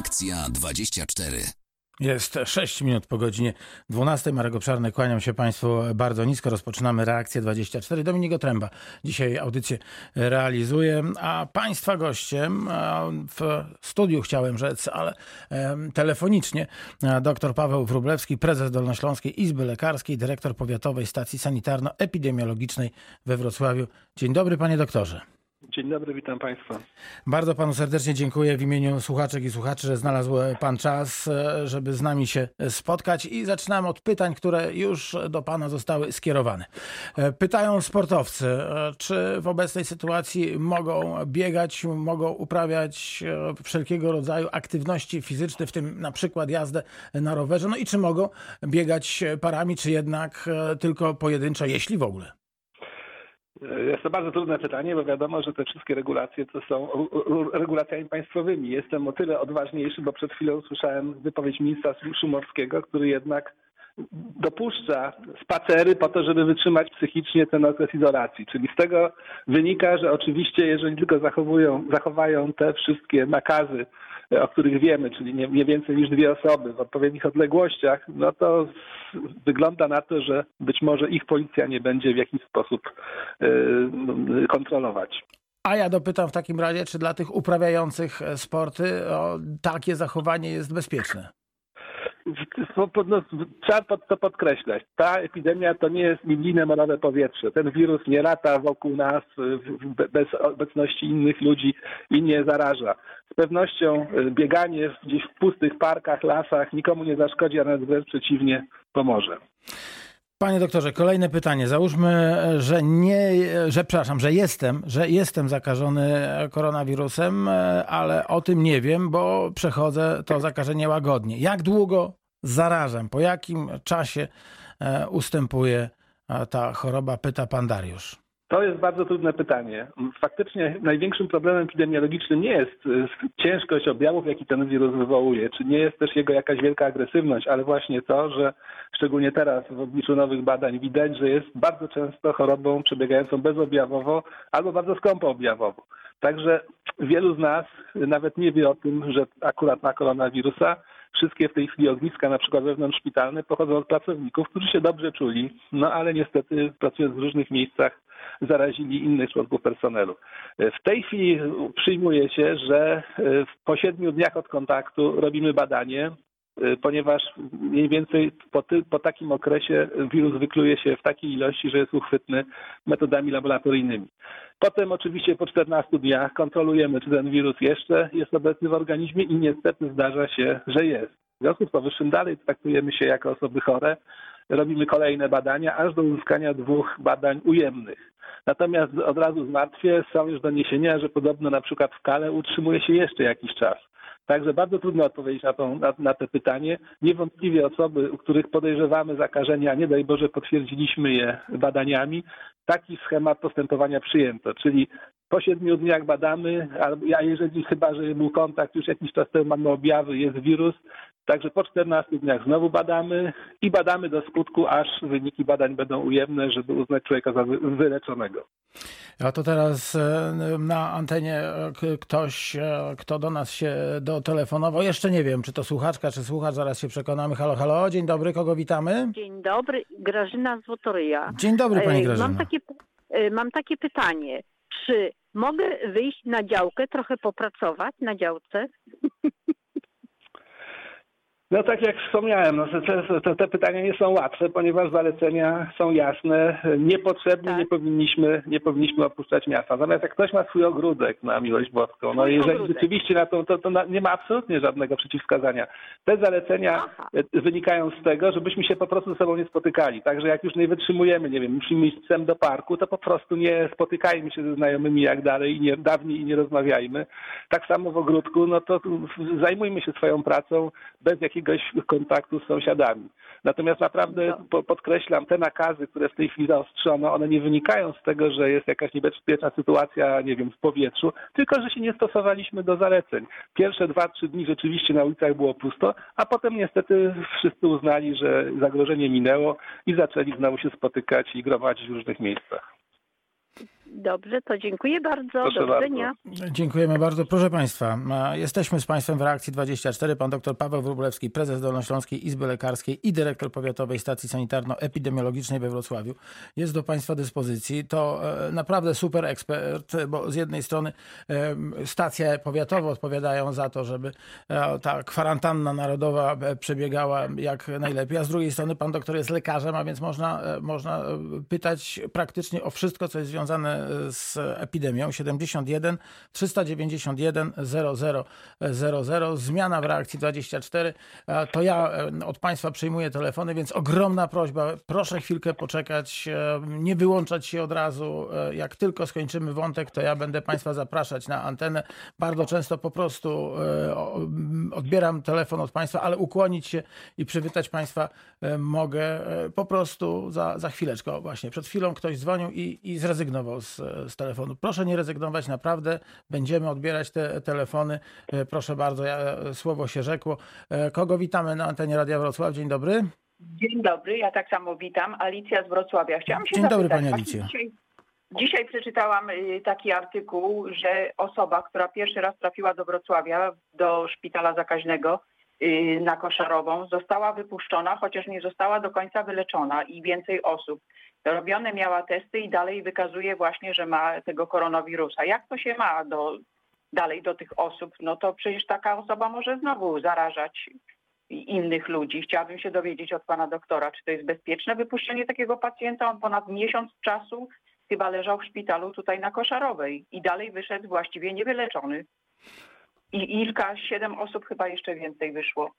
Reakcja 24. Jest 6 minut po godzinie 12. Marek Obszarny, kłaniam się Państwu bardzo nisko. Rozpoczynamy reakcję 24. Dominik Otręba dzisiaj audycję realizuje, a Państwa gościem w studiu chciałem rzec, ale telefonicznie dr Paweł Wróblewski, prezes Dolnośląskiej Izby Lekarskiej, dyrektor Powiatowej Stacji Sanitarno-Epidemiologicznej we Wrocławiu. Dzień dobry Panie doktorze. Dzień dobry, witam Państwa. Bardzo Panu serdecznie dziękuję w imieniu słuchaczek i słuchaczy, że znalazł Pan czas, e, żeby z nami się spotkać. I zaczynam od pytań, które już do Pana zostały skierowane. E, pytają sportowcy, e, czy w obecnej sytuacji mogą biegać, mogą uprawiać wszelkiego rodzaju aktywności fizyczne, w tym na przykład jazdę na rowerze, no i czy mogą biegać parami, czy jednak tylko pojedynczo, jeśli w ogóle. Jest to bardzo trudne pytanie, bo wiadomo, że te wszystkie regulacje to są regulacjami państwowymi. Jestem o tyle odważniejszy, bo przed chwilą słyszałem wypowiedź ministra Szumowskiego, który jednak dopuszcza spacery po to, żeby wytrzymać psychicznie ten okres izolacji. Czyli z tego wynika, że oczywiście, jeżeli tylko zachowują, zachowają te wszystkie nakazy o których wiemy, czyli nie, nie więcej niż dwie osoby w odpowiednich odległościach, no to wygląda na to, że być może ich policja nie będzie w jakiś sposób y, kontrolować. A ja dopytam w takim razie, czy dla tych uprawiających sporty o, takie zachowanie jest bezpieczne? No, trzeba to podkreślać. Ta epidemia to nie jest biblijne morowe powietrze. Ten wirus nie lata wokół nas bez obecności innych ludzi i nie zaraża. Z pewnością y, bieganie gdzieś w pustych parkach, lasach nikomu nie zaszkodzi, a nawet wręcz przeciwnie pomoże. Panie doktorze, kolejne pytanie. Załóżmy, że nie, że przepraszam, że jestem, że jestem zakażony koronawirusem, ale o tym nie wiem, bo przechodzę to zakażenie łagodnie. Jak długo zarażam? Po jakim czasie e, ustępuje e, ta choroba? Pyta pan Dariusz. To jest bardzo trudne pytanie. Faktycznie największym problemem epidemiologicznym nie jest y, ciężkość objawów, jaki ten wirus wywołuje, czy nie jest też jego jakaś wielka agresywność, ale właśnie to, że szczególnie teraz w obliczu nowych badań widać, że jest bardzo często chorobą przebiegającą bezobjawowo albo bardzo skąpo objawowo. Także wielu z nas nawet nie wie o tym, że akurat ma koronawirusa, Wszystkie w tej chwili ogniska, na przykład wewnątrzszpitalne, pochodzą od pracowników, którzy się dobrze czuli, no ale niestety pracując w różnych miejscach zarazili innych członków personelu. W tej chwili przyjmuje się, że po siedmiu dniach od kontaktu robimy badanie, ponieważ mniej więcej po, ty, po, takim okresie wirus wykluje się w takiej ilości, że jest uchwytny metodami laboratoryjnymi. Potem oczywiście po 14 dniach kontrolujemy, czy ten wirus jeszcze jest obecny w organizmie i niestety zdarza się, że jest. W związku z powyższym dalej traktujemy się jako osoby chore, robimy kolejne badania, aż do uzyskania dwóch badań ujemnych. Natomiast od razu zmartwię, są już doniesienia, że podobno na przykład w kale utrzymuje się jeszcze jakiś czas. Także bardzo trudno odpowiedzieć na, tą, na, na to pytanie. Niewątpliwie osoby, u których podejrzewamy zakażenia, nie daj Boże potwierdziliśmy je badaniami, taki schemat postępowania przyjęto, czyli po siedmiu dniach badamy, a jeżeli chyba, że był kontakt, już jakiś czas temu mamy objawy, jest wirus, Także po 14 dniach znowu badamy i badamy do skutku, aż wyniki badań będą ujemne, żeby uznać człowieka za wyleczonego. A to teraz e, na antenie e, ktoś, e, kto do nas się dotelefonował. Jeszcze nie wiem, czy to słuchaczka, czy słuchacz, zaraz się przekonamy. Halo, halo, dzień dobry, kogo witamy? Dzień dobry, Grażyna Złotoryja. Dzień dobry, pani Grażyna. Mam takie, mam takie pytanie. Czy mogę wyjść na działkę, trochę popracować na działce? No tak jak wspomniałem, no, te, te, te, pytania nie są łatwe, ponieważ zalecenia są jasne. Niepotrzebnie tak. nie, powinniśmy, nie powinniśmy opuszczać miasta. Natomiast jak ktoś ma swój ogródek na miłość boską, no jeżeli ogródek. rzeczywiście na to, to, to nie ma absolutnie żadnego przeciwwskazania. Te zalecenia Aha. E, wynikają z tego, żebyśmy się po prostu ze sobą nie spotykali. Także jak już nie wytrzymujemy, nie wiem, musimy iść psem do parku, to po prostu nie spotykajmy się ze znajomymi jak dalej i nie, dawniej i nie rozmawiajmy. Tak samo w ogródku, no to zajmujmy się swoją pracą bez jakiegoś jakiegoś kontaktu z sąsiadami. Natomiast naprawdę no. podkreślam, te nakazy, które w tej chwili zaostrzono, one nie wynikają z tego, że jest jakaś niebezpieczna sytuacja, nie wiem, w powietrzu, tylko że się nie stosowaliśmy do zaleceń. Pierwsze dwa, trzy dni rzeczywiście na ulicach było pusto, a potem niestety wszyscy uznali, że zagrożenie minęło i zaczęli znowu się spotykać i gromadzić w różnych miejscach. Dobrze, to dziękuję bardzo. Proszę Do bardzo. widzenia. Dziękujemy bardzo. Proszę Państwa, jesteśmy z Państwem w Reakcji 24. Pan dr Paweł Wróblewski, prezes Dolnośląskiej Izby Lekarskiej i dyrektor Powiatowej Stacji Sanitarno-Epidemiologicznej we Wrocławiu jest do Państwa dyspozycji. To e, naprawdę super ekspert, bo z jednej strony stacje powiatowe odpowiadają za to, żeby e, ta kwarantanna narodowa e, przebiegała jak najlepiej, a z drugiej strony pan doktor jest lekarzem, a więc można, można pytać praktycznie o wszystko, co jest związane z epidemią. 71 391 00 00. Zmiana w reakcji 24. E, To ja e, od Państwa przyjmuję telefony, więc ogromna prośba. Proszę chwilkę poczekać, e, nie wyłączać się od razu. E, Jak tylko skończymy wątek, to ja będę Państwa zapraszać na antenę. Bardzo często po prostu odbieram telefon od Państwa, ale ukłonić się i przywitać Państwa mogę po prostu za, za chwileczkę. Właśnie przed chwilą ktoś dzwonił i, i zrezygnował z, z telefonu. Proszę nie rezygnować, naprawdę będziemy odbierać te telefony. E, Proszę bardzo, ja, e, słowo się rzekło. E, Kogo witamy na antenie Radia Wrocław? Dzień dobry. Dzień dobry, ja tak samo witam. Alicja z Wrocławia. Chciałam się Dzień dobry, zapytać, pani właśnie Alicjo. Dzisiaj, dzisiaj przeczytałam y, taki artykuł, że osoba, która pierwszy raz trafiła do Wrocławia, do szpitala zakaźnego na Koszarową, została wypuszczona, chociaż nie została do końca wyleczona i więcej osób. Robione miała testy i dalej wykazuje właśnie, że ma tego koronawirusa. Jak to się ma do, dalej do tych osób? No to przecież taka osoba może znowu zarażać innych ludzi. Chciałabym się dowiedzieć od pana doktora, czy to jest bezpieczne wypuszczenie takiego pacjenta. On ponad miesiąc czasu chyba leżał w szpitalu tutaj na Koszarowej i dalej wyszedł właściwie niewyleczony. I Ilka, siedem osób chyba jeszcze więcej wyszło.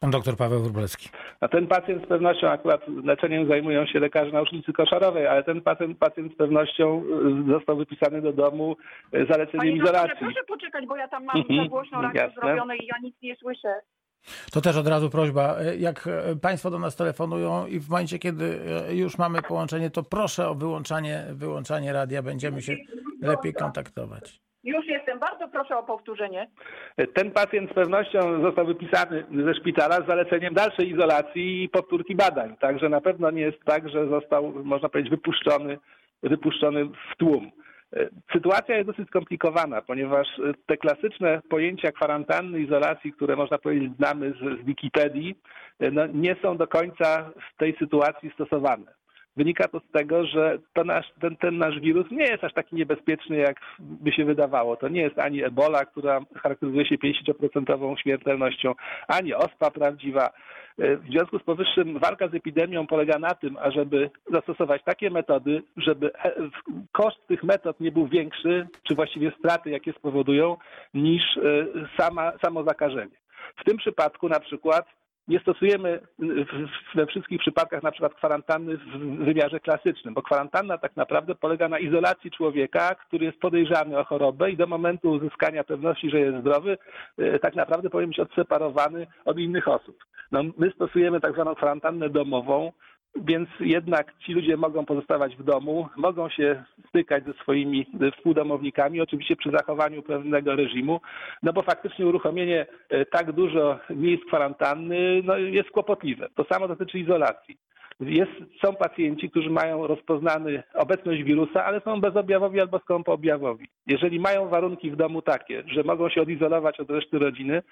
Pan doktor Paweł Wróblewski. A ten pacjent z pewnością, akurat leczeniem zajmują się lekarze na ulicy Koszarowej, ale ten pacjent, pacjent z pewnością y, został wypisany do domu y, zaleceniem Panie doktorze, izolacji. proszę poczekać, bo ja tam mam Mhm, za głośno radio zrobione i ja nic nie słyszę. To też od razu prośba, e, jak Państwo do nas telefonują i w momencie, kiedy już mamy połączenie, to proszę o wyłączanie, wyłączanie radia, będziemy się lepiej kontaktować. Już jestem. Bardzo proszę o powtórzenie. Ten pacjent z pewnością został wypisany ze szpitala z zaleceniem dalszej izolacji i powtórki badań. Także na pewno nie jest tak, że został, można powiedzieć, wypuszczony, wypuszczony w tłum. E, Sytuacja jest dosyć skomplikowana, ponieważ e, te klasyczne pojęcia kwarantanny, izolacji, które można powiedzieć znamy z, z Wikipedii, e, no, nie są do końca w tej sytuacji stosowane. Wynika to z tego, że nasz, ten, ten nasz wirus nie jest aż taki niebezpieczny, jak by się wydawało. To nie jest ani ebola, która charakteryzuje się 50% śmiertelnością, ani ospa prawdziwa. E, W związku z powyższym walka z epidemią polega na tym, ażeby zastosować takie metody, żeby e, koszt tych metod nie był większy, czy właściwie straty, jakie spowodują, niż e, sama, samo zakażenie. W tym przypadku na przykład nie stosujemy we wszystkich przypadkach na przykład kwarantanny w wymiarze klasycznym, bo kwarantanna tak naprawdę polega na izolacji człowieka, który jest podejrzany o chorobę i do momentu uzyskania pewności, że jest zdrowy, e, tak naprawdę powinien być odseparowany od innych osób. No, my stosujemy tak zwaną kwarantannę domową, więc jednak ci ludzie mogą pozostawać w domu, mogą się stykać ze swoimi współdomownikami, oczywiście przy zachowaniu pewnego reżimu, no bo faktycznie uruchomienie e, tak dużo miejsc kwarantanny no, jest kłopotliwe. To samo dotyczy izolacji. Jest, są pacjenci, którzy mają rozpoznany obecność wirusa, ale są bezobjawowi albo skąpoobjawowi. Jeżeli mają warunki w domu takie, że mogą się odizolować od reszty rodziny,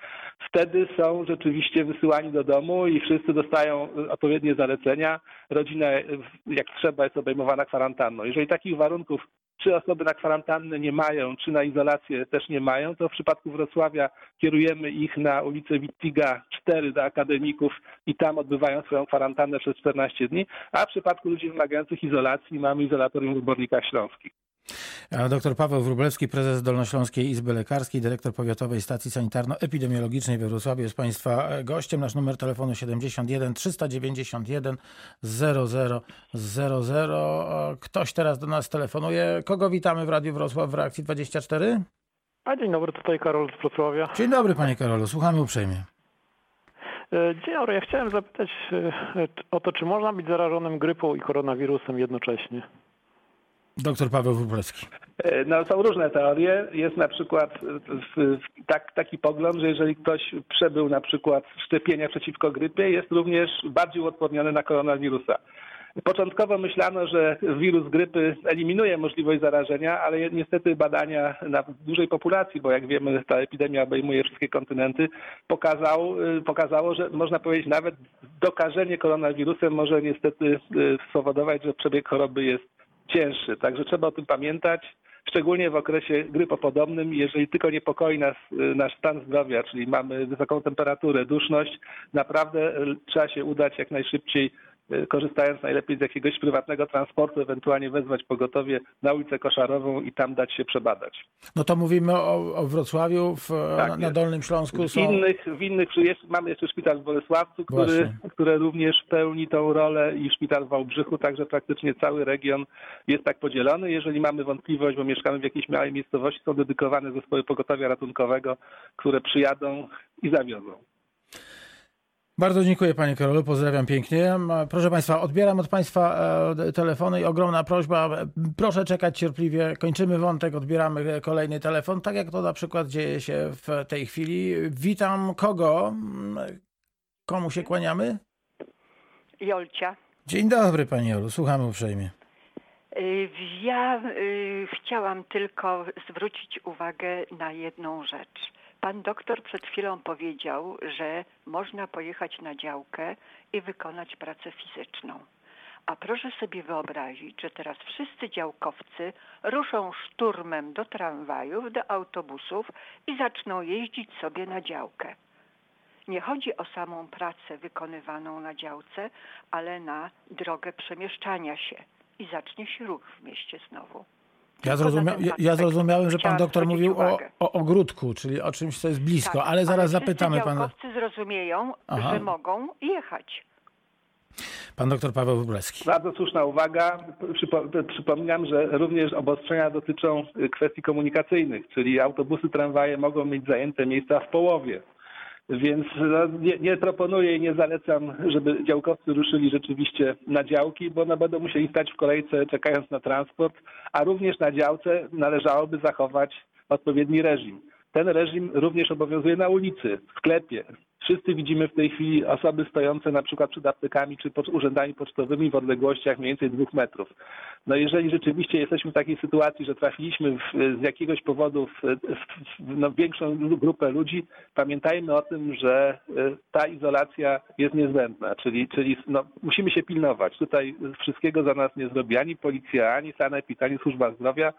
wtedy są rzeczywiście wysyłani do domu i wszyscy dostają y, odpowiednie zalecenia. Rodzina, y, jak trzeba, jest obejmowana kwarantanną. Jeżeli takich warunków czy osoby na kwarantannę nie mają, czy na izolację też nie mają, to w przypadku Wrocławia kierujemy ich na ulicę Wittiga 4 do akademików i tam odbywają swoją kwarantannę przez 14 dni, a w przypadku ludzi wymagających izolacji mamy izolatorium w Górnikach Śląskich. Dr Paweł Wróblewski, prezes Dolnośląskiej Izby Lekarskiej, dyrektor Powiatowej Stacji Sanitarno-Epidemiologicznej we Wrocławiu jest Państwa gościem. Nasz numer telefonu 71 391 00 00. Ktoś teraz do nas telefonuje. Kogo witamy w Radiu Wrocław w Reakcji 24? A dzień dobry, tutaj Karol z Wrocławia. Dzień dobry Panie Karolu, słuchamy uprzejmie. E, Dzień dobry, ja chciałem zapytać e, o to, czy można być zarażonym grypą i koronawirusem jednocześnie? Doktor Paweł Wróblewski. E, No, są różne teorie. Jest na przykład w, tak, taki pogląd, że jeżeli ktoś przebył na przykład szczepienia przeciwko grypie, jest również bardziej uodporniony na koronawirusa. Początkowo myślano, że wirus grypy eliminuje możliwość zarażenia, ale niestety badania na dużej populacji, bo jak wiemy ta epidemia obejmuje wszystkie kontynenty, pokazał, y, pokazało, że można powiedzieć nawet dokażenie koronawirusem może niestety spowodować, że przebieg choroby jest cięższy. Także trzeba o tym pamiętać szczególnie w okresie grypopodobnym, jeżeli tylko niepokoi nas y, nasz stan zdrowia, czyli mamy wysoką temperaturę, duszność, naprawdę trzeba się udać jak najszybciej Y, korzystając najlepiej z jakiegoś prywatnego transportu, ewentualnie wezwać pogotowie na ulicę Koszarową i tam dać się przebadać. No to mówimy o, o Wrocławiu, w, tak na, Dolnym Śląsku. Są... W innych, w innych jest, mamy jeszcze szpital w Bolesławcu, który, który również pełni tą rolę i szpital w Wałbrzychu, także praktycznie cały region jest tak podzielony. Jeżeli mamy wątpliwość, bo mieszkamy w jakiejś małej miejscowości, są dedykowane zespoły pogotowia ratunkowego, które przyjadą i zawiozą. Bardzo dziękuję Panie Karolu, pozdrawiam pięknie. Proszę Państwa, odbieram od Państwa e, telefony i ogromna prośba, proszę czekać cierpliwie, kończymy wątek, odbieramy kolejny telefon, tak jak to na przykład dzieje się w tej chwili. Witam kogo? Komu się kłaniamy? Jolcia. Dzień dobry Pani Jolu, słuchamy uprzejmie. Ja chciałam tylko zwrócić uwagę na jedną rzecz. Pan doktor przed chwilą powiedział, że można pojechać na działkę i wykonać pracę fizyczną. A proszę sobie wyobrazić, że teraz wszyscy działkowcy ruszą szturmem do tramwajów, do autobusów i zaczną jeździć sobie na działkę. Nie chodzi o samą pracę wykonywaną na działce, ale na drogę przemieszczania się i zacznie się ruch w mieście znowu. Ja, zrozumia ja zrozumiałem, że pan doktor mówił o, o, ogródku, czyli o czymś, co jest blisko, tak, ale zaraz ale zapytamy pana. zrozumieją, Aha. że mogą jechać. Pan doktor Paweł Wróblewski. Bardzo słuszna uwaga. Przypo przypominam, że również obostrzenia dotyczą kwestii komunikacyjnych, czyli autobusy, tramwaje mogą mieć zajęte miejsca w połowie. Więc no, nie, nie, proponuję i nie zalecam, żeby działkowcy ruszyli rzeczywiście na działki, bo no, będą musieli stać w kolejce czekając na transport, a również na działce należałoby zachować odpowiedni reżim. Ten reżim również obowiązuje na ulicy, w sklepie, Wszyscy widzimy w tej chwili osoby stojące na przykład przed aptekami czy pod urzędami pocztowymi w odległościach mniej więcej dwóch metrów. No jeżeli rzeczywiście jesteśmy w takiej sytuacji, że trafiliśmy w, z jakiegoś powodu w, w no, większą grupę ludzi, pamiętajmy o tym, że e, ta izolacja jest niezbędna, czyli, czyli no, musimy się pilnować. Tutaj wszystkiego za nas nie zrobi ani policja, ani sanepid, ani służba zdrowia.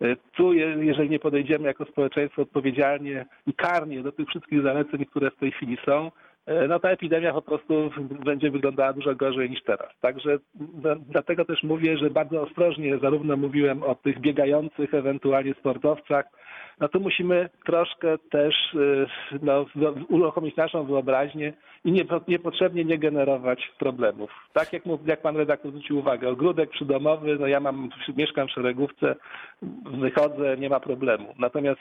E, tu, jeżeli nie podejdziemy jako społeczeństwo odpowiedzialnie i karnie do tych wszystkich zaleceń, które w tej chwili są, no ta epidemia po prostu będzie wyglądała dużo gorzej niż teraz. Także dlatego też mówię, że bardzo ostrożnie zarówno mówiłem o tych biegających ewentualnie sportowcach, no to musimy troszkę też y, no, uruchomić naszą wyobraźnię i nie, niepotrzebnie nie generować problemów. Tak jak, jak pan redaktor zwrócił uwagę, ogródek przydomowy, no ja mam, mieszkam w szeregówce, wychodzę, nie ma problemu. Natomiast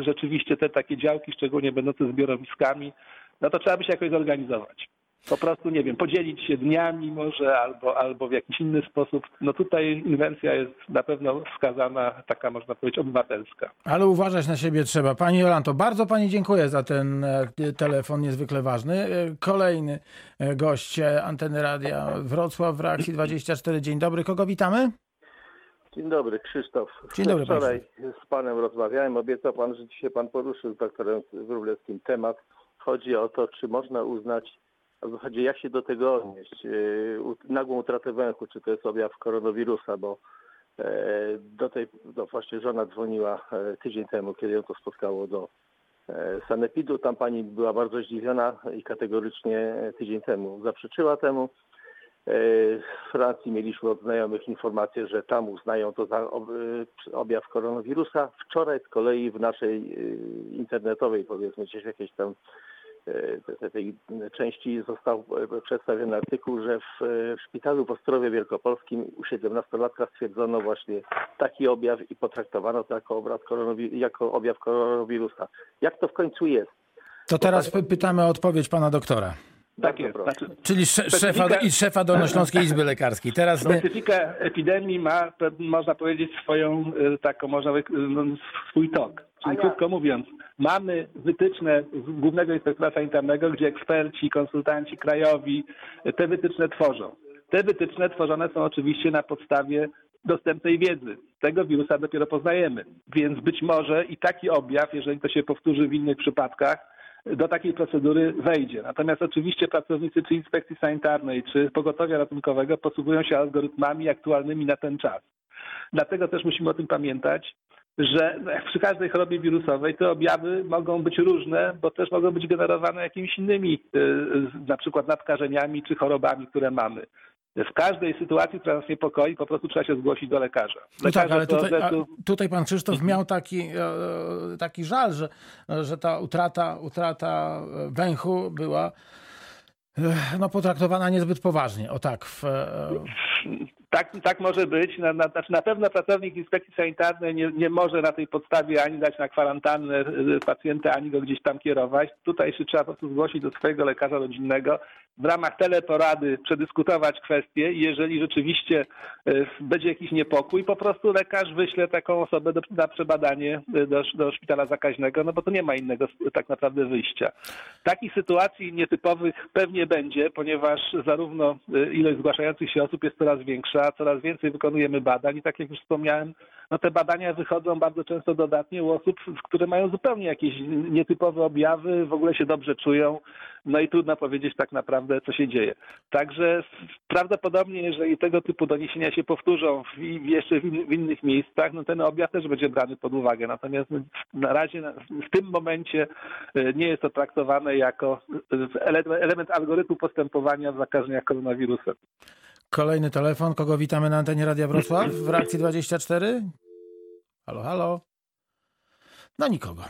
rzeczywiście te takie działki, szczególnie będące zbiorowiskami, no to trzeba by się jakoś zorganizować po prostu, nie wiem, podzielić się dniami może albo, albo w jakiś inny sposób. No tutaj inwencja jest na pewno wskazana, taka można powiedzieć obywatelska. Ale uważać na siebie trzeba. Pani Jolanto, bardzo Pani dziękuję za ten e, telefon niezwykle ważny. E, kolejny e, gość Anteny Radia Wrocław w Reakcji 24. Dzień dobry, kogo witamy? Dzień dobry, Krzysztof. Dzień dobry Wczoraj z Panem rozmawiałem, obiecał Pan, że dzisiaj Pan poruszył z doktorem Wróblewskim temat. Chodzi o to, czy można uznać w zasadzie jak się do tego odnieść? E, nagłą utratę węchu, czy to jest objaw koronawirusa, bo e, do tej, no właśnie żona dzwoniła e, tydzień temu, kiedy ją to spotkało do sanepidu. Tam pani była bardzo zdziwiona i kategorycznie tydzień temu zaprzeczyła temu. W Francji mieliśmy od znajomych informację, że tam uznają to za objaw koronawirusa. Wczoraj z kolei w naszej internetowej, powiedzmy, gdzieś jakieś tam E, tej części został e, przedstawiony artykuł, że w, e, w szpitalu w Ostrowie Wielkopolskim u 17-latka stwierdzono właśnie taki objaw i potraktowano to jako, obraz jako objaw koronawirusa. Jak to w końcu jest? To teraz pytamy o odpowiedź pana doktora. Tak jest. Znaczy, Czyli szefa, i szefa Dolnośląskiej Izby Lekarskiej. Teraz specyfika epidemii ma, można powiedzieć, swoją taką, można no, swój tok. Czyli ja. krótko mówiąc, mamy wytyczne z Głównego Inspektora Sanitarnego, gdzie eksperci, konsultanci krajowi te wytyczne tworzą. te wytyczne tworzone są oczywiście na podstawie dostępnej wiedzy. Tego wirusa dopiero poznajemy. Więc być może i taki objaw, jeżeli to się powtórzy w innych przypadkach, do takiej procedury wejdzie. Natomiast oczywiście pracownicy czy inspekcji sanitarnej, czy pogotowia ratunkowego posługują się algorytmami aktualnymi na ten czas. Dlatego też musimy o tym pamiętać, że przy każdej chorobie wirusowej te objawy mogą być różne, bo też mogą być generowane jakimiś innymi, na przykład nadkażeniami czy chorobami, które mamy w każdej sytuacji, która nas niepokoi, po prostu trzeba się zgłosić do lekarza. No tak, ale tutaj, tutaj pan Krzysztof miał taki, e, taki żal, że, że ta utrata, utrata węchu była e, no, potraktowana niezbyt poważnie. O tak. W... E, tak, tak może być. Na, na, znaczy na pewno pracownik inspekcji sanitarnej nie, nie może na tej podstawie ani dać na kwarantannę pacjenta, ani go gdzieś tam kierować. Tutaj się trzeba po prostu zgłosić do swojego lekarza rodzinnego, w ramach teleporady przedyskutować kwestię i jeżeli rzeczywiście e, będzie jakiś niepokój, po prostu lekarz wyśle taką osobę do, na przebadanie e, do, do szpitala zakaźnego, no bo to nie ma innego tak naprawdę wyjścia. Takich sytuacji nietypowych pewnie będzie, ponieważ zarówno e, ilość zgłaszających się osób jest coraz większa, coraz więcej wykonujemy badań i tak jak już wspomniałem, no te badania wychodzą bardzo często dodatnie u osób, które mają zupełnie jakieś nietypowe objawy, w ogóle się dobrze czują, no i trudno powiedzieć tak naprawdę, co się dzieje. Także prawdopodobnie, jeżeli tego typu doniesienia się powtórzą w, jeszcze w, innych miejscach, no ten objaw też będzie brany pod uwagę. Natomiast na razie w tym momencie e, nie jest to traktowane jako e, element algorytmu postępowania w zakażeniach koronawirusem. Kolejny telefon. Kogo witamy na antenie Radia Wrocław w reakcji 24? Halo, halo. No nikogo.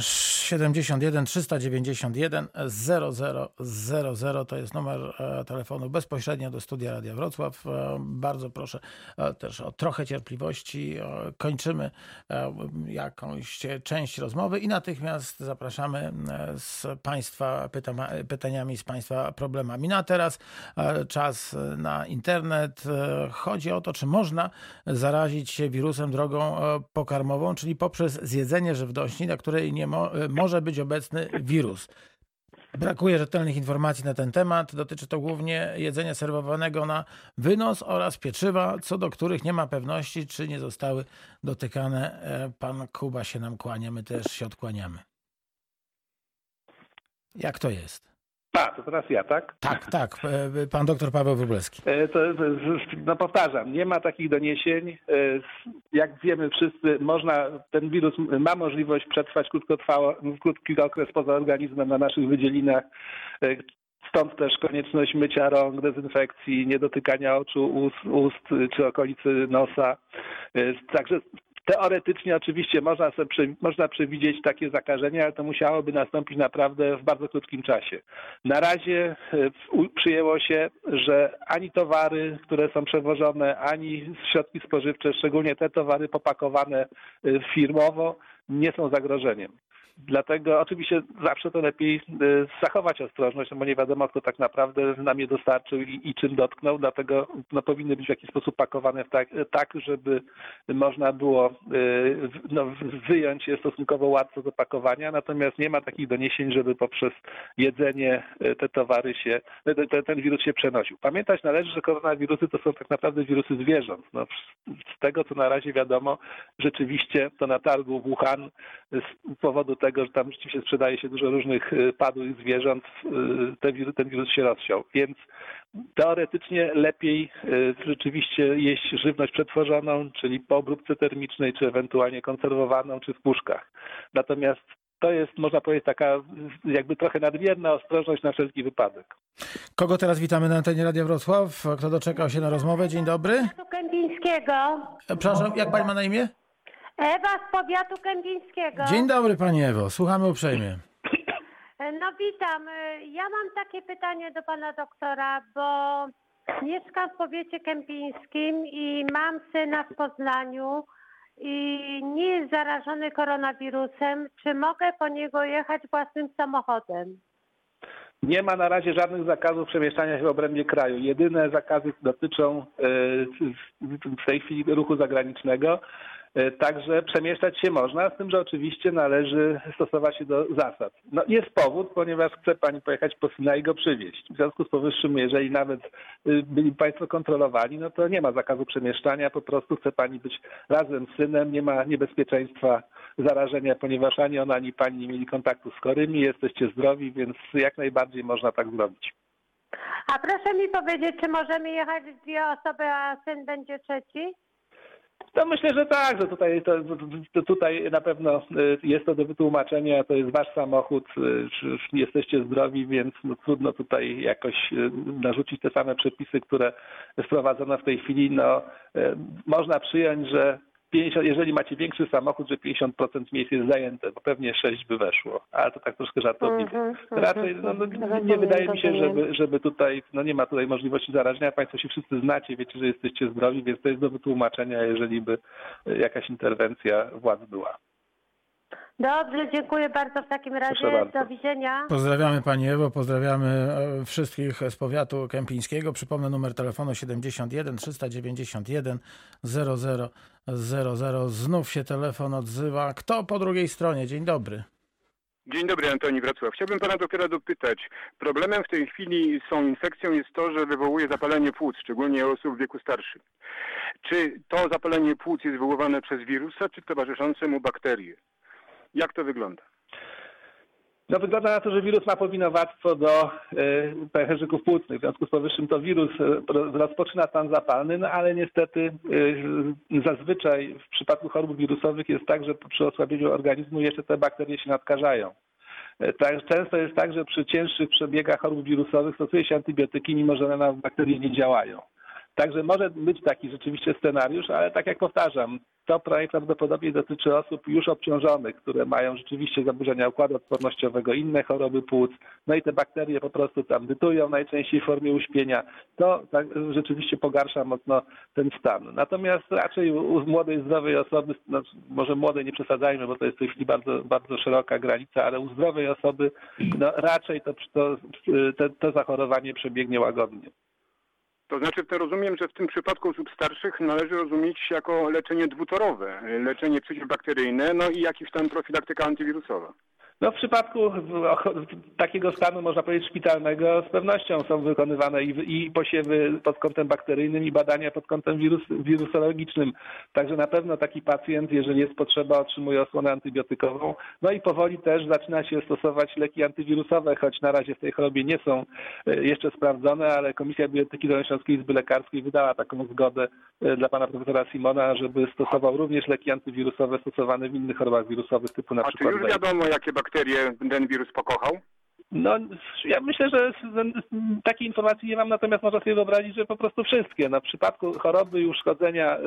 71 391 0000 to jest numer e, telefonu bezpośrednio do studia Radia Wrocław. E, bardzo proszę e, też o trochę cierpliwości. Kończymy jakąś część rozmowy i natychmiast zapraszamy z Państwa pytaniami, z Państwa problemami. No a teraz czas na internet. Chodzi o to, czy można zarazić się wirusem drogą pokarmową, czyli poprzez zjedzenie żywności, na której nie mo może być obecny wirus. Brakuje rzetelnych informacji na ten temat. Dotyczy to głównie jedzenia serwowanego na wynos oraz pieczywa, co do których nie ma pewności, czy nie zostały dotykane. E, pan Kuba się nam kłania, my też się odkłaniamy. Jak to jest? A, to teraz ja, tak? Tak, tak. E, pan doktor Paweł Wróblewski. E, to, no powtarzam, nie ma takich doniesień. E, jak wiemy wszyscy, można, ten wirus ma możliwość przetrwać krótkotrwało, krótki okres poza organizmem na naszych wydzielinach. Stąd też konieczność mycia rąk, dezynfekcji, niedotykania oczu, ust, ust czy okolicy nosa. Także Teoretycznie oczywiście można, sobie, można przewidzieć takie zakażenia, ale to musiałoby nastąpić naprawdę w bardzo krótkim czasie. Na razie e, przyjęło się, że ani towary, które są przewożone, ani środki spożywcze, szczególnie te towary popakowane e, firmowo, nie są zagrożeniem. Dlatego oczywiście zawsze to lepiej y, zachować ostrożność, no bo nie wiadomo, kto tak naprawdę nam je dostarczył i, i czym dotknął, dlatego no, powinny być w jakiś sposób pakowane tak, tak, żeby można było y, no, wyjąć je stosunkowo łatwo z opakowania, natomiast nie ma takich doniesień, żeby poprzez jedzenie y, te towary się, te, ten wirus się przenosił. Pamiętać należy, że koronawirusy to są tak naprawdę wirusy zwierząt. No, z tego, co na razie wiadomo, rzeczywiście to na targu Wuhan z powodu tego, tego, że tam rzeczywiście sprzedaje się dużo różnych y, padłych zwierząt, y, ten wirus, ten wirus się rozsiał. Więc teoretycznie lepiej y, rzeczywiście jeść żywność przetworzoną, czyli po obróbce termicznej, czy ewentualnie konserwowaną, czy w puszkach. Natomiast to jest, można powiedzieć, taka jakby trochę nadmierna ostrożność na wszelki wypadek. Kogo teraz witamy na antenie Radia Wrocław? Kto doczekał się na rozmowę? Dzień dobry. Kępińskiego. Przepraszam, jak pani ma na imię? Ewa z powiatu kępińskiego. Dzień dobry Pani Ewo, słuchamy uprzejmie. No witam. Ja mam takie pytanie do Pana doktora, bo mieszkam w powiecie kępińskim i mam syna w Poznaniu i nie jest zarażony koronawirusem. Czy mogę po niego jechać własnym samochodem? Nie ma na razie żadnych zakazów przemieszczania się w obrębie kraju. Jedyne zakazy dotyczą e, w tej chwili ruchu zagranicznego. E, Także przemieszczać się można, z tym, że oczywiście należy stosować się do zasad. No, jest powód, ponieważ chce pani pojechać po syna i go przywieźć. W związku z powyższym, jeżeli nawet y, byli państwo kontrolowani, no to nie ma zakazu przemieszczania, po prostu chce pani być razem z synem, nie ma niebezpieczeństwa zarażenia, ponieważ ani on, ani pani nie mieli kontaktu z chorymi, jesteście zdrowi, więc jak najbardziej można tak zrobić. A proszę mi powiedzieć, czy możemy jechać dwie osoby, a syn będzie trzeci? To myślę, że tak, że tutaj, to, to tutaj na pewno y, jest to do wytłumaczenia, to jest wasz samochód, y, jesteście zdrowi, więc no, trudno tutaj jakoś y, narzucić te same przepisy, które wprowadzono w tej chwili. No, można przyjąć, że 50, jeżeli macie większy samochód, że 50% miejsc jest zajęte, bo pewnie 6 by weszło, ale to tak troszkę żartobliwie. Mhm, Raczej no, no, nie wydaje mi się, żeby, żeby tutaj, no nie ma tutaj możliwości zarażenia. Państwo się wszyscy znacie, wiecie, że jesteście zdrowi, więc to jest do wytłumaczenia, jeżeli by jakaś interwencja władz była. Dobrze, dziękuję bardzo w takim razie. bardzo. Do widzenia. Pozdrawiamy Pani Ewo, pozdrawiamy e, wszystkich z powiatu kępińskiego. Przypomnę numer telefonu 71 391 00 00. Znów się telefon odzywa. Kto po drugiej stronie? Dzień dobry. Dzień dobry, Antoni Wrocław. Chciałbym pana doktora dopytać. Problemem w tej chwili z tą infekcją jest to, że wywołuje zapalenie płuc, szczególnie u osób w wieku starszym. Czy to zapalenie płuc jest wywoływane przez wirusa, czy towarzyszące mu bakterie? Jak to wygląda? No wygląda na to, że wirus ma powinowactwo do y, pęcherzyków płucnych. W związku z powyższym to wirus ro- rozpoczyna stan zapalny, no ale niestety y, zazwyczaj w przypadku chorób wirusowych jest tak, że przy osłabieniu organizmu jeszcze te bakterie się nadkarzają. Y, Tak, często jest tak, że przy cięższych przebiegach chorób wirusowych stosuje się antybiotyki, mimo że one na bakterie nie działają. Także może być taki rzeczywiście scenariusz, ale tak jak powtarzam, to najprawdopodobniej dotyczy osób już obciążonych, które mają rzeczywiście zaburzenia układu odpornościowego, inne choroby płuc, no i te bakterie po prostu tam bytują najczęściej w formie uśpienia. To tak rzeczywiście pogarsza mocno ten stan. Natomiast raczej u młodej, zdrowej osoby, no, może młodej nie przesadzajmy, bo to jest w tej chwili bardzo, bardzo szeroka granica, ale u zdrowej osoby no, raczej to, to, to, to zachorowanie przebiegnie łagodnie. To znaczy, to rozumiem, że w tym przypadku osób starszych należy rozumieć jako leczenie dwutorowe, leczenie przeciwbakteryjne, no i jakiś tam profilaktyka antywirusowa. No w przypadku takiego stanu, można powiedzieć, szpitalnego, z pewnością są wykonywane i, i posiewy pod kątem bakteryjnym, i badania pod kątem wirus, wirusologicznym. Także na pewno taki pacjent, jeżeli jest potrzeba, otrzymuje osłonę antybiotykową. No i powoli też zaczyna się stosować leki antywirusowe, choć na razie w tej chorobie nie są e, jeszcze sprawdzone, ale Komisja Bioetyki Dolnośląskiej Izby Lekarskiej wydała taką zgodę e, dla pana profesora Simona, żeby stosował również leki antywirusowe stosowane w innych chorobach wirusowych typu na A czy przykład już zajęcia. wiadomo, jakie bakterie ten wirus pokochał? No, ja myślę, że takiej informacji nie mam, natomiast można sobie wyobrazić, że po prostu wszystkie. No, w przypadku choroby i uszkodzenia y,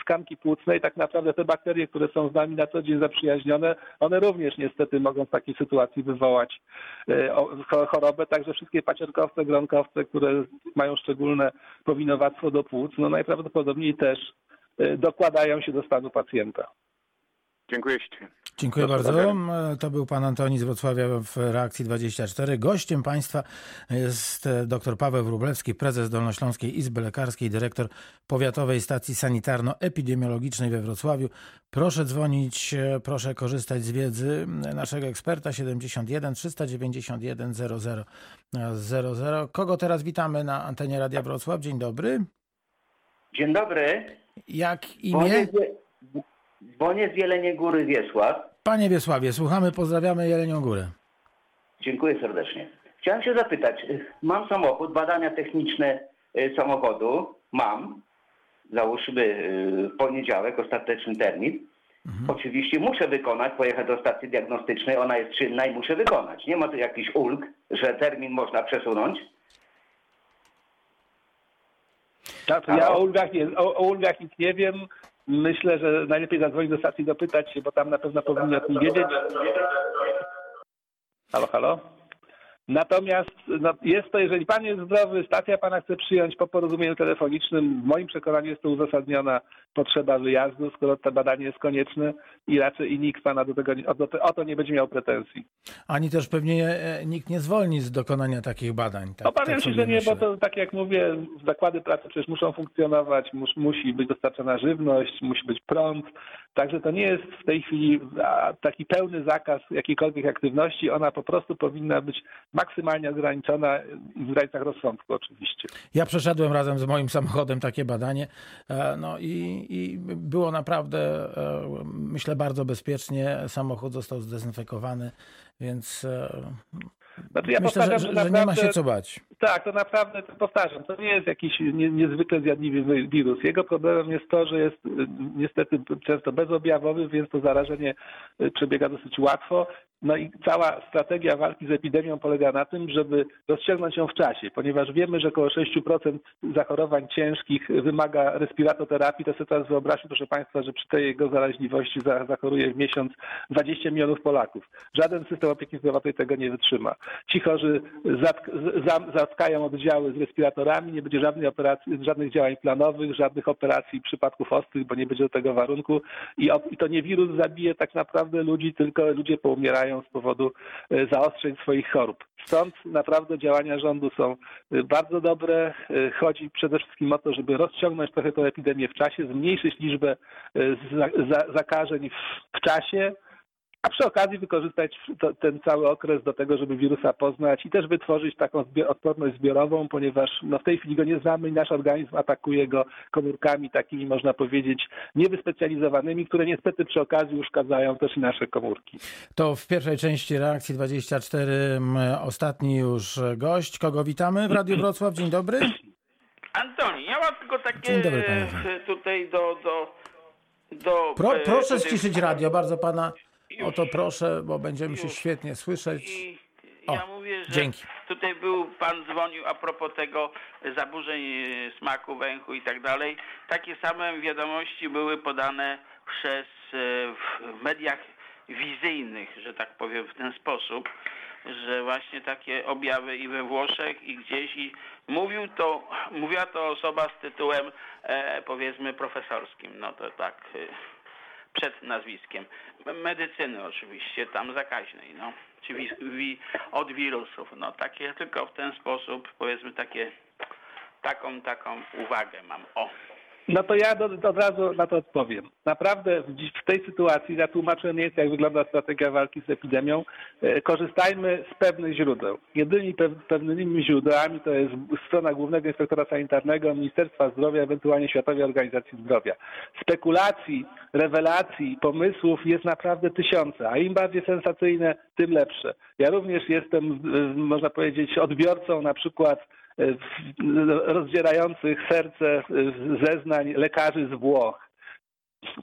tkanki płucnej, tak naprawdę te bakterie, które są z nami na co dzień zaprzyjaźnione, one również niestety mogą w takiej sytuacji wywołać cho- chorobę. Także wszystkie paciorkowce, gronkowce, które mają szczególne powinowactwo do płuc, no najprawdopodobniej też y, dokładają się do stanu pacjenta. Dziękuję. Dziękuję bardzo. E, To był pan Antoni z Wrocławia w Reakcji 24. Gościem państwa jest e, dr Paweł Wróblewski, prezes Dolnośląskiej Izby Lekarskiej, dyrektor Powiatowej Stacji Sanitarno-Epidemiologicznej we Wrocławiu. Proszę dzwonić, e, proszę korzystać z wiedzy naszego eksperta 71 391 00 00. Kogo teraz witamy na antenie Radia Wrocław? Dzień dobry. Dzień dobry. Jak imię? Z, dzwonię z Jeleniej Góry Wiesław. Panie Wiesławie, słuchamy, pozdrawiamy Jelenią Górę. Dziękuję serdecznie. Chciałem się zapytać, y, mam samochód, badania techniczne y, samochodu, mam, załóżmy y, w poniedziałek, ostateczny termin. Oczywiście muszę wykonać, pojechać do stacji diagnostycznej, ona jest czynna i muszę wykonać. Nie ma tu jakichś ulg, że termin można przesunąć. Tak, ja o ulgach, nie, o, o ulgach nic nie wiem. Myślę, że najlepiej zadzwonić do stacji, dopytać się, bo tam na pewno powinni o tym wiedzieć. Halo, halo? Natomiast no, jest to, jeżeli pan jest zdrowy, stacja pana chce przyjąć po porozumieniu telefonicznym, w moim przekonaniu jest to uzasadniona potrzeba wyjazdu, skoro to badanie jest konieczne i raczej i nikt pana do tego, o, to, o to nie będzie miał pretensji. Ani też pewnie e, nikt nie zwolni z dokonania takich badań. Tak, Obawiam tak się, że nie, myślę. bo to tak jak mówię, zakłady pracy przecież muszą funkcjonować, mus, musi być dostarczana żywność, musi być prąd. Także to nie jest w tej chwili taki pełny zakaz jakiejkolwiek aktywności. Ona po prostu powinna być maksymalnie ograniczona w granicach rozsądku oczywiście. Ja przeszedłem razem z moim samochodem takie badanie e, no i, i było naprawdę, e, myślę, bardzo bezpiecznie. Samochód został zdezynfekowany, więc e, Znaczy ja myślę, że, powtarzam, że, że nie ma naprawdę- się co bać. Tak, to naprawdę, to powtarzam, to nie jest jakiś nie, niezwykle zjadliwy wy- wirus. Jego problemem jest to, że jest niestety często bezobjawowy, więc to zarażenie przebiega dosyć łatwo. No i cała strategia walki z epidemią polega na tym, żeby rozciągnąć ją w czasie, ponieważ wiemy, że około 6% zachorowań ciężkich wymaga respiratoterapii. To sobie teraz wyobraźmy, proszę Państwa, że przy tej jego zaraźliwości za- zachoruje w miesiąc 20 milionów Polaków. Żaden system opieki zdrowotnej tego nie wytrzyma. Ci chorzy zatkają oddziały z respiratorami, nie będzie żadnej operacji, żadnych działań planowych, żadnych operacji przypadków ostrych, bo nie będzie do tego warunku. I, I to nie wirus zabije tak naprawdę ludzi, tylko ludzie poumierają z powodu e, zaostrzeń swoich chorób. Stąd naprawdę działania rządu są e, bardzo dobre. E, Chodzi przede wszystkim o to, żeby rozciągnąć trochę tę epidemię w czasie, zmniejszyć liczbę za- za- zakażeń w czasie, a przy okazji wykorzystać to, ten cały okres do tego, żeby wirusa poznać i też wytworzyć taką zbi- odporność zbiorową, ponieważ no, w tej chwili go nie znamy i nasz organizm atakuje go komórkami takimi, można powiedzieć, niewyspecjalizowanymi, które niestety przy okazji uszkadzają też i nasze komórki. To w pierwszej części reakcji 24 m, ostatni już gość. Kogo witamy w Radiu Wrocław? Dzień dobry. Antoni, ja mam tylko takie Dzień dobry, panie tutaj do... do, do Pro, e, proszę ściszyć radio, bardzo pana Już. o to proszę, bo będziemy się Już. świetnie słyszeć. I O, ja mówię, że dzięki. tutaj był pan dzwonił a propos tego zaburzeń e, smaku, węchu i tak dalej. Takie same wiadomości były podane przez e, w mediach wizyjnych, że tak powiem w ten sposób, że właśnie takie objawy i we Włoszech i gdzieś i mówił to, mówiła to osoba z tytułem e, powiedzmy profesorskim, no to tak e, przed nazwiskiem. Medycyny oczywiście, tam zakaźnej, no. Czy wi, wi, od wirusów, no takie tylko w ten sposób, powiedzmy takie, taką, taką uwagę mam, o. No to ja do, od razu na to odpowiem. Naprawdę w, tej sytuacji, ja tłumaczę nieco, jak wygląda strategia walki z epidemią. E, Korzystajmy z pewnych źródeł. Jedynymi pew, pewnymi źródłami to jest strona Głównego Inspektora Sanitarnego, Ministerstwa Zdrowia, ewentualnie Światowej Organizacji Zdrowia. Spekulacji, rewelacji, pomysłów jest naprawdę tysiące, a im bardziej sensacyjne, tym lepsze. Ja również jestem, e, można powiedzieć, odbiorcą na przykład rozdzierających serce e, zeznań lekarzy z Włoch.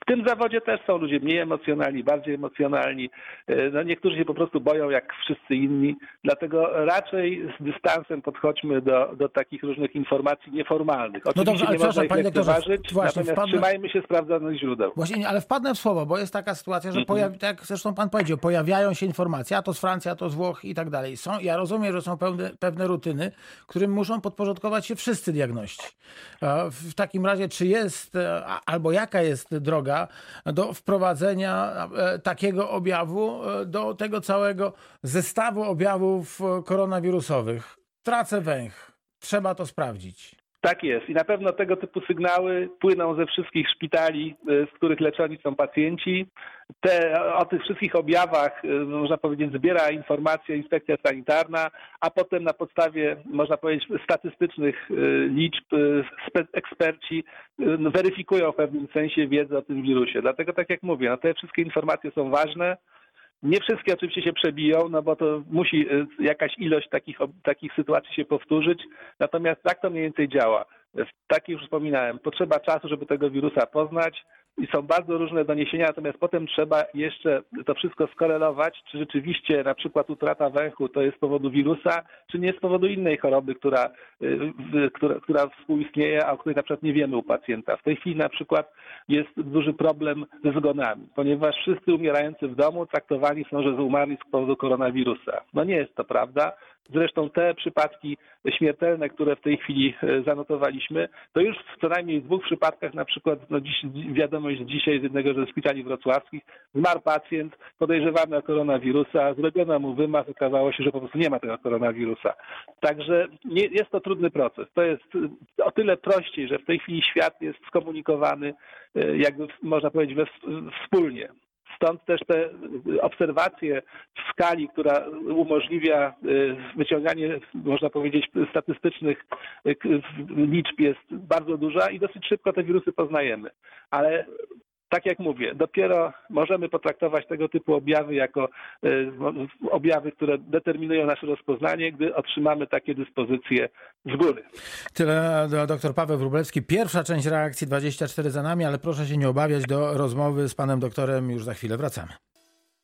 W tym zawodzie też są ludzie mniej emocjonalni, bardziej emocjonalni. E, No niektórzy się po prostu boją jak wszyscy inni, dlatego raczej z dystansem podchodźmy do, do takich różnych informacji nieformalnych. Oczywiście No dobrze, ale nie przepraszam, panie doktorze, lekceważyć, właśnie natomiast wpadnę- trzymajmy się sprawdzonych źródeł. Właśnie, nie, ale wpadnę w słowo, bo jest taka sytuacja, że Mhm. pojawi, tak jak zresztą pan powiedział, pojawiają się informacje, a to z Francji, a to z Włoch i tak dalej. Są, ja rozumiem, że są pewne, pewne rutyny, którym muszą podporządkować się wszyscy diagności. A W takim razie, czy jest, e, albo jaka jest droga do wprowadzenia e, takiego objawu e, do tego całego zestawu objawów e, koronawirusowych? Tracę węch. Trzeba to sprawdzić. Tak jest i na pewno tego typu sygnały płyną ze wszystkich szpitali, y, z których leczeni są pacjenci. Te, o tych wszystkich objawach, y, można powiedzieć, zbiera informacje inspekcja sanitarna, a potem na podstawie, można powiedzieć, statystycznych y, liczb spe- eksperci no, weryfikują w pewnym sensie wiedzę o tym wirusie. Dlatego, tak jak mówię, no, te wszystkie informacje są ważne. Nie wszystkie oczywiście się przebiją, no bo to musi y, jakaś ilość takich, takich sytuacji się powtórzyć. Natomiast tak to mniej więcej działa. Tak już wspominałem, potrzeba czasu, żeby tego wirusa poznać i są bardzo różne doniesienia, natomiast potem trzeba jeszcze to wszystko skorelować, czy rzeczywiście na przykład utrata węchu to jest z powodu wirusa, czy nie z powodu innej choroby, która, y, która, która współistnieje, a o której na przykład nie wiemy u pacjenta. W tej chwili na przykład jest duży problem ze zgonami, ponieważ wszyscy umierający w domu traktowani są, że umarli z powodu koronawirusa. No nie jest to prawda. Zresztą te przypadki śmiertelne, które w tej chwili e, zanotowaliśmy, to już w co najmniej dwóch przypadkach, na przykład no dziś, wiadomość dzisiaj z jednego ze szpitali wrocławskich, zmarł pacjent podejrzewany o koronawirusa, zrobiono mu wymaz, okazało się, że po prostu nie ma tego koronawirusa. Także nie, jest to trudny proces. To jest o tyle prościej, że w tej chwili świat jest skomunikowany, e, jakby można powiedzieć, we, wspólnie. Stąd też te obserwacje w skali, która umożliwia y, wyciąganie, można powiedzieć, statystycznych y, liczb jest bardzo duża i dosyć szybko te wirusy poznajemy. Ale tak jak mówię, dopiero możemy potraktować tego typu objawy jako y, objawy, które determinują nasze rozpoznanie, gdy otrzymamy takie dyspozycje z góry. Tyle dr Paweł Wróblewski. Pierwsza część reakcji 24 za nami, ale proszę się nie obawiać do rozmowy z panem doktorem już za chwilę wracamy.